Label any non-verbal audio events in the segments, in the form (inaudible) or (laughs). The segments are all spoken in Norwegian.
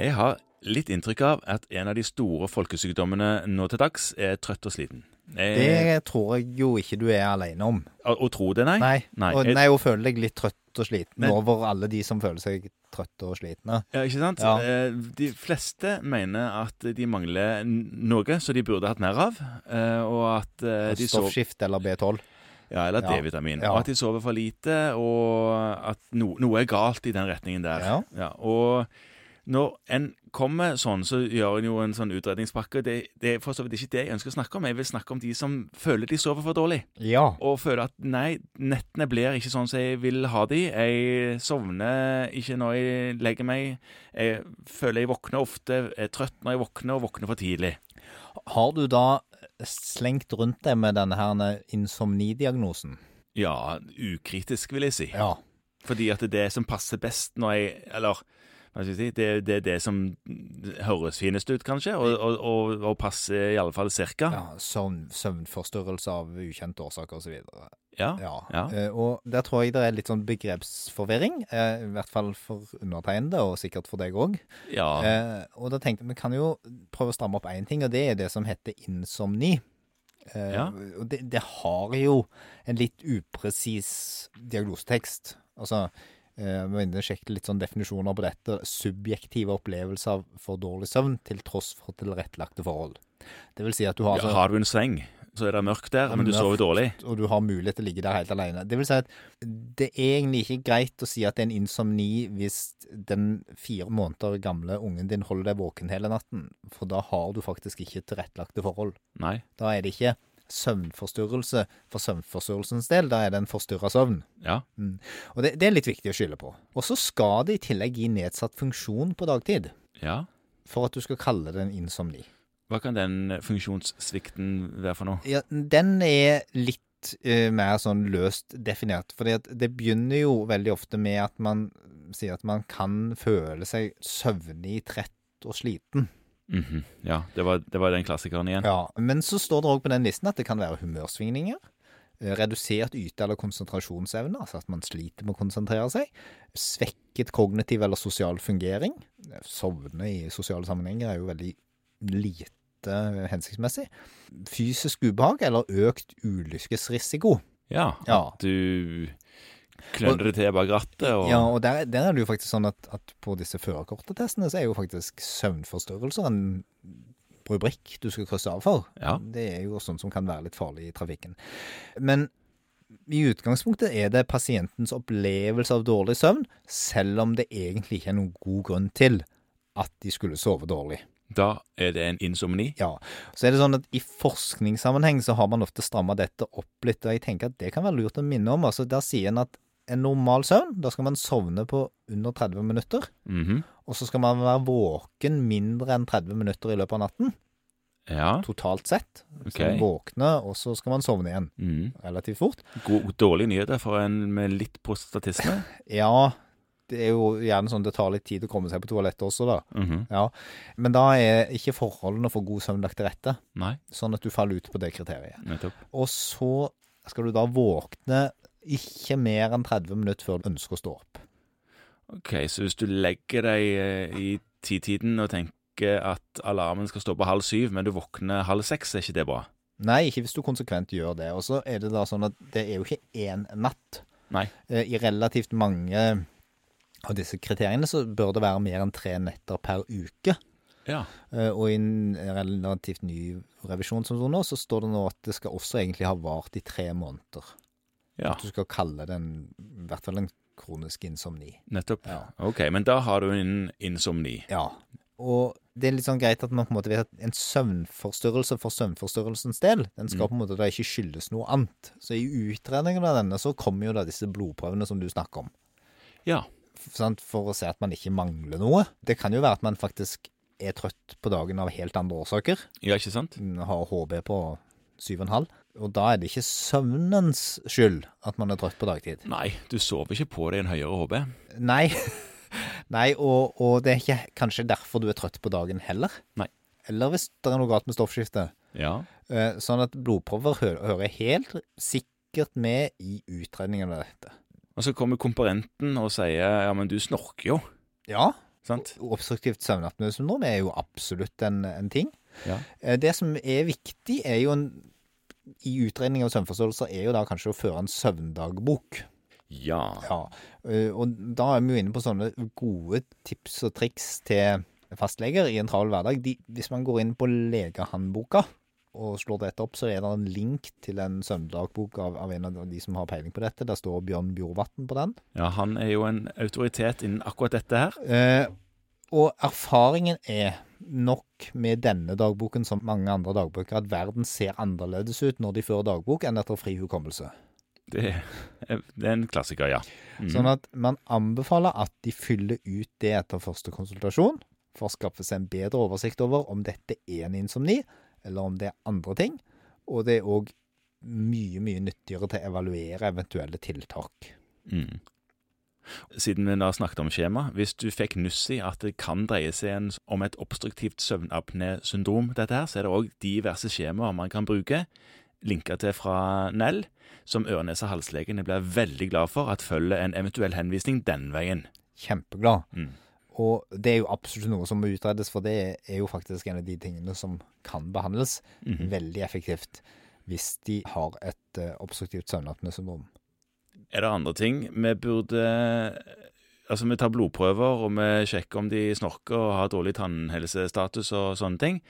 Jeg har litt inntrykk av at en av de store folkesykdommene nå til dags er trøtt og sliten. Jeg, Det tror jeg jo ikke du er alene om. Å å tro det, nei? Nei. Nei, Og, nei, og føler deg litt trøtt og sliten Men- over alle de som føler seg trøtte og slitne. Ja, ikke sant? Ja. Eh, De fleste mener at de mangler noe som de burde hatt mer av, eh, og at eh, de Stoffskift eller B12. Ja, eller D-vitamin. Ja. Og at de sover for lite, og at no, noe er galt i den retningen der. Ja. og når en kommer sånn, så gjør en jo en sånn utredningspakke. Det, det er for så vidt ikke det jeg ønsker å snakke om. Jeg vil snakke om de som føler de sover for dårlig. Ja. Og føler at nei, nettene blir ikke sånn som jeg vil ha de. Jeg sovner ikke når jeg legger meg. Jeg føler jeg våkner ofte, er trøtt når jeg våkner, og våkner for tidlig. Har du da slengt rundt deg med denne her insomnidiagnosen? Ja, ukritisk, vil jeg si. Ja. Fordi at det er det som passer best når jeg Eller Det, det er det som høres finest ut, kanskje, og, og, og, og passer i alle fall cirka. ja søvn, søvnforstyrrelse av ukjente årsaker osv. Ja. Ja. Ja. Eh, og der tror jeg det er litt sånn begrepsforvirring. eh, I hvert fall for undertegnede, og sikkert for deg òg. ja. Eh, og da tenkte jeg vi kan jo prøve å stramme opp én ting, og det er det som heter insomni. Ja. Og det, det har jo en litt upresis diagnosetekst. Altså, vi må sjekke litt sånn definisjoner på dette. Subjektive opplevelser av for dårlig søvn til tross for tilrettelagte forhold. Det vil si at du har, ja, altså, har du en seng, så er det mørkt der, Det er men du sover dårlig. og du har mulighet til å ligge der helt alene. Det vil si at det er egentlig ikke greit å si at det er en insomni hvis den fire måneder gamle ungen din holder deg våken hele natten, for da har du faktisk ikke tilrettelagte forhold. Nei. Da er det ikke søvnforstyrrelse for søvnforstyrrelsens del, da er det en forstyrra søvn. Ja. Og det, det er litt viktig å skylde på. Og så skal det i tillegg gi nedsatt funksjon på dagtid, ja. for at du skal kalle det en insomni. Hva kan den funksjonssvikten være for noe? Ja, den er litt eh, mer sånn løst definert. For det begynner jo veldig ofte med at man sier at man kan føle seg søvnig, trett og sliten. Mhm. Ja, det var, det var den klassikeren igjen. Ja, Men så står det òg på den listen at det kan være humørsvingninger. eh, Redusert yte- eller konsentrasjonsevne, altså at man sliter med å konsentrere seg. Svekket kognitiv eller sosial fungering. Sovne i sosiale sammenhenger er jo veldig lite hensiktsmessig. Fysisk ubehag eller økt ulykkesrisiko. Ja. Ja. Du klønner det til bak rattet og Ja, og der, der er det jo faktisk sånn at, at på disse førerkortetestene så er jo faktisk søvnforstyrrelser en rubrikk du skal krysse av for. Ja. Det er jo sånn som kan være litt farlig i trafikken. Men i utgangspunktet er det pasientens opplevelse av dårlig søvn, selv om det egentlig ikke er noen god grunn til at de skulle sove dårlig. Da er det en insomni. Ja, så er det sånn at i forskningssammenheng så har man ofte strammet dette opp litt, og jeg tenker at det kan være lurt å minne om. Altså der sier en at en normal søvn, da skal man sovne på under 30 minutter, Mhm. og så skal man være våken mindre enn 30 minutter i løpet av natten, Ja. totalt sett. Så Så våkne, og så skal man sovne igjen, Mm. relativt fort. God, dårlige nyheter for en med litt prostatisme. (laughs) Ja, det er jo gjerne sånn det tar litt tid å komme seg på toalettet også da. Mhm. Ja, men da er ikke forholdene for god søvn lagt til rette, Nei, sånn at du faller ut på det kriteriet. nettopp. Og så skal du da våkne ikke mer enn 30 minutter før du ønsker å stå opp. Ok, så hvis du legger deg eh, i titiden og tenker at alarmen skal stå på halv syv, men du våkner halv seks, er ikke det bra? Nei, ikke hvis du konsekvent gjør det. Og så er det da sånn at det er jo ikke én natt. Nei. Eh, I relativt mange av disse kriteriene så bør det være mer enn tre netter per uke. Ja. Eh, Og i en relativt ny revisjon som nå, så står det nå at det skal også egentlig ha vart i tre måneder. Ja, At du skal kalle det en, i hvert fall en kronisk insomni. nettopp. Ja. Ok, men da har du en insomni. Ja. Og det er litt sånn greit at man på en måte vet at en søvnforstyrrelse for søvnforstyrrelsens del, den skal på en måte da ikke skyldes noe annet. Så i utredningen av denne så kommer jo da disse blodprøvene som du snakker om. Ja. For å se at man ikke mangler noe. Det kan jo være at man faktisk er trøtt på dagen av helt andre årsaker. Ja, ikke sant? Har HB på 7,5. Og da er det ikke søvnens skyld at man er trøtt på dagtid. Nei, du sover ikke på deg en høyere HB. Nei. (laughs) Nei, og, og det er ikke kanskje derfor du er trøtt på dagen heller. Nei. Eller hvis det er noe galt med stoffskiftet. Ja. Eh, Sånn at blodprøver hører helt sikkert med i utredningen av dette. Og så kommer komparenten og sier ja, men du snorker jo. Ja, Sant? Obstruktivt søvnapnøsyndrom er jo absolutt en, en ting. Ja. Eh, Det som er viktig, er jo en, i utredning av søvnforståelser, er jo da kanskje å føre en søvndagbok. Ja. Ja, eh, og da er vi jo inne på sånne gode tips og triks til fastleger i en travel hverdag. De, hvis man går inn på legehåndboka og slår dette opp, så er det en link til en søvndagbok av, av en av de som har peiling på dette. Der står Bjørn Bjorvatn på den. ja, han er jo en autoritet innen akkurat dette her. Eh, og erfaringen er nok med denne dagboken som mange andre dagbøker, at verden ser annerledes ut når de fører dagbok, enn etter fri hukommelse. Det er, en klassiker, ja. Mm. Sånn at man anbefaler at de fyller ut det etter første konsultasjon, for å skaffe seg en bedre oversikt over om dette er en insomni, eller om det er andre ting. Og det er òg mye, mye nyttigere til å evaluere eventuelle tiltak. Mm. Siden vi da snakket om skjema, hvis du fikk nuss i at det kan dreie seg om et obstruktivt søvnapné-syndrom, dette her, så er det òg diverse skjemaer man kan bruke, linka til fra Nell, som ørenese- og halslegene blir veldig glad for at følger en eventuell henvisning den veien. Kjempeglad. Mm. Og det er jo absolutt noe som må utredes, for det er jo faktisk en av de tingene som kan behandles Mhm. veldig effektivt hvis de har et eh, obstruktivt søvnapnésyndrom. Er det andre ting vi burde Altså, vi tar blodprøver, og vi sjekker om de snorker og har dårlig tannhelsestatus og sånne ting.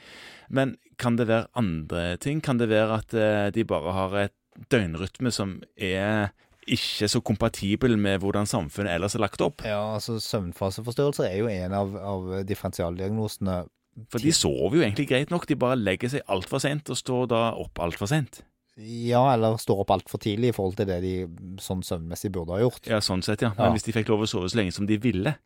Men kan det være andre ting? Kan det være at eh, de bare har et døgnrytme som er ikke så kompatibel med hvordan samfunnet ellers er lagt opp? Ja, altså Søvnfaseforstyrrelser er jo en av, av differensialdiagnosene. For de sover jo egentlig greit nok, de bare legger seg altfor sent og står da opp altfor sent. Ja, eller står opp altfor tidlig i forhold til det de sånn søvnmessig burde ha gjort. Ja, sånn sett, ja. Men Ja. hvis de fikk lov å sove så lenge som de ville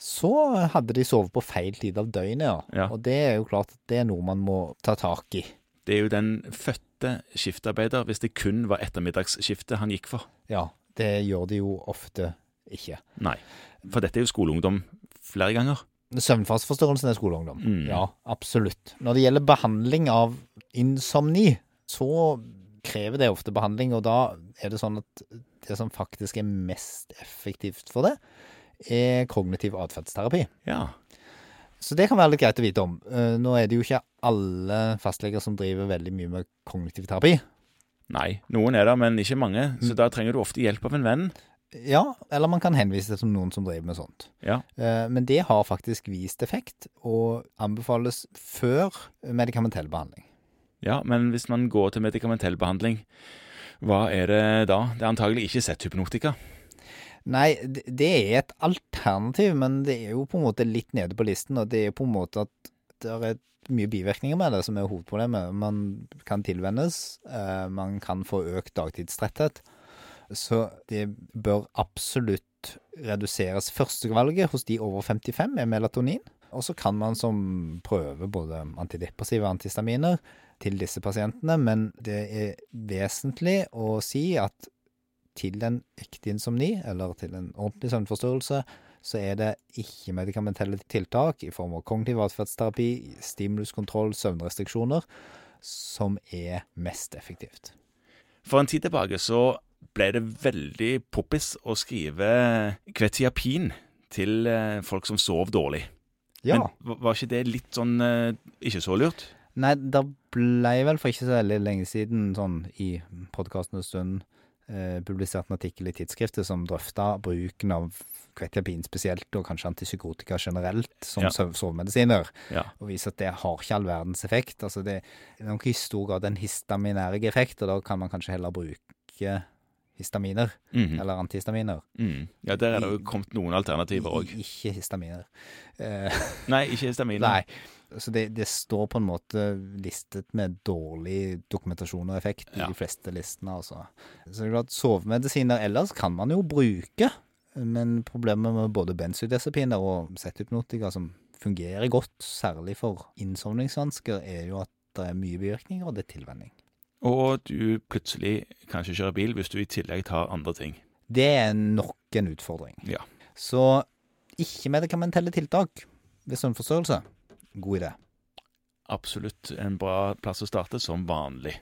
Så hadde de sovet på feil tid av døgnet, ja. Ja. Og det er jo klart at det er noe man må ta tak i. Det er jo den fødte skiftarbeider, hvis det kun var ettermiddagsskiftet han gikk for. Ja, det gjør de jo ofte ikke. Nei. For dette er jo skoleungdom flere ganger. Søvnfastforstyrrelsen er skoleungdom. Mm. Ja, absolutt. Når det gjelder behandling av insomni, så krever det ofte behandling, og da er det sånn at det som faktisk er mest effektivt for det, er kognitiv atferdsterapi. Ja. Så det kan være litt greit å vite om. Eh, Nå er det jo ikke alle fastleger som driver veldig mye med kognitiv terapi. Nei, noen er det, men ikke mange. Så Mm. da trenger du ofte hjelp av en venn. Ja, eller man kan henvise det til noen som driver med sånt. Ja. Eh, Men det har faktisk vist effekt, og anbefales før medikamentell behandling. Ja, men hvis man går til medikamentell behandling, hva er det da? Det er antagelig ikke Z-hypnotika. Nei, det det er et alternativ, men det er jo på en måte litt nede på listen, og det er på en måte at det er mye bivirkninger med det som er hovedproblemet. Man kan tilvennes, eh, man kan få økt dagtidstretthet, så det bør absolutt reduseres. Førstevalget hos de over 55 er melatonin, og så kan man som prøve både antidepressive og antihistaminer til disse pasientene, men det er vesentlig å si at til en ekte insomni, eller til en ordentlig søvnforstyrrelse, så er det ikke-medikamentelle tiltak i form av kognitiv atferdsterapi, stimuluskontroll, søvnrestriksjoner, som er mest effektivt. For en tid tilbake så ble det veldig poppis å skrive kvetiapin til eh, folk som sov dårlig. Ja. Men var- ikke det litt sånn eh, ikke så lurt? Nei, det ble vel for ikke så veldig lenge siden, sånn i podkasten en stund, eh, publisert en artikkel i tidsskriftet som drøfta bruken av kvetiapin spesielt, og kanskje antipsykotika generelt, som Ja. sovemedisiner. Ja. og viser at det har ikke all verdens effekt. Altså det er nok i stor grad en histaminærig effekt, og da kan man kanskje heller bruke histaminer, Mhm. eller antihistaminer. Mm. Ja, der er det jo kommet noen alternativer òg. Ikke histaminer. Eh, (laughs) Nei, ikke histaminer. nei. Så det, det står på en måte listet med dårlig dokumentasjon og effekt i Ja. de fleste listene, altså. Så det er klart, sovemedisiner ellers kan man jo bruke, men problemet med både benzodiazepiner og Z-hypnotika som fungerer godt, særlig for innsovningsvansker, er jo at det er mye bivirkninger, og det er tilvenning. Og du plutselig kan ikke kjøre bil hvis du i tillegg tar andre ting. Det er nok en utfordring. Ja. Så ikke-medikamentelle tiltak ved søvnforstyrrelse, god idé. Absolutt en bra plass å starte, som vanlig.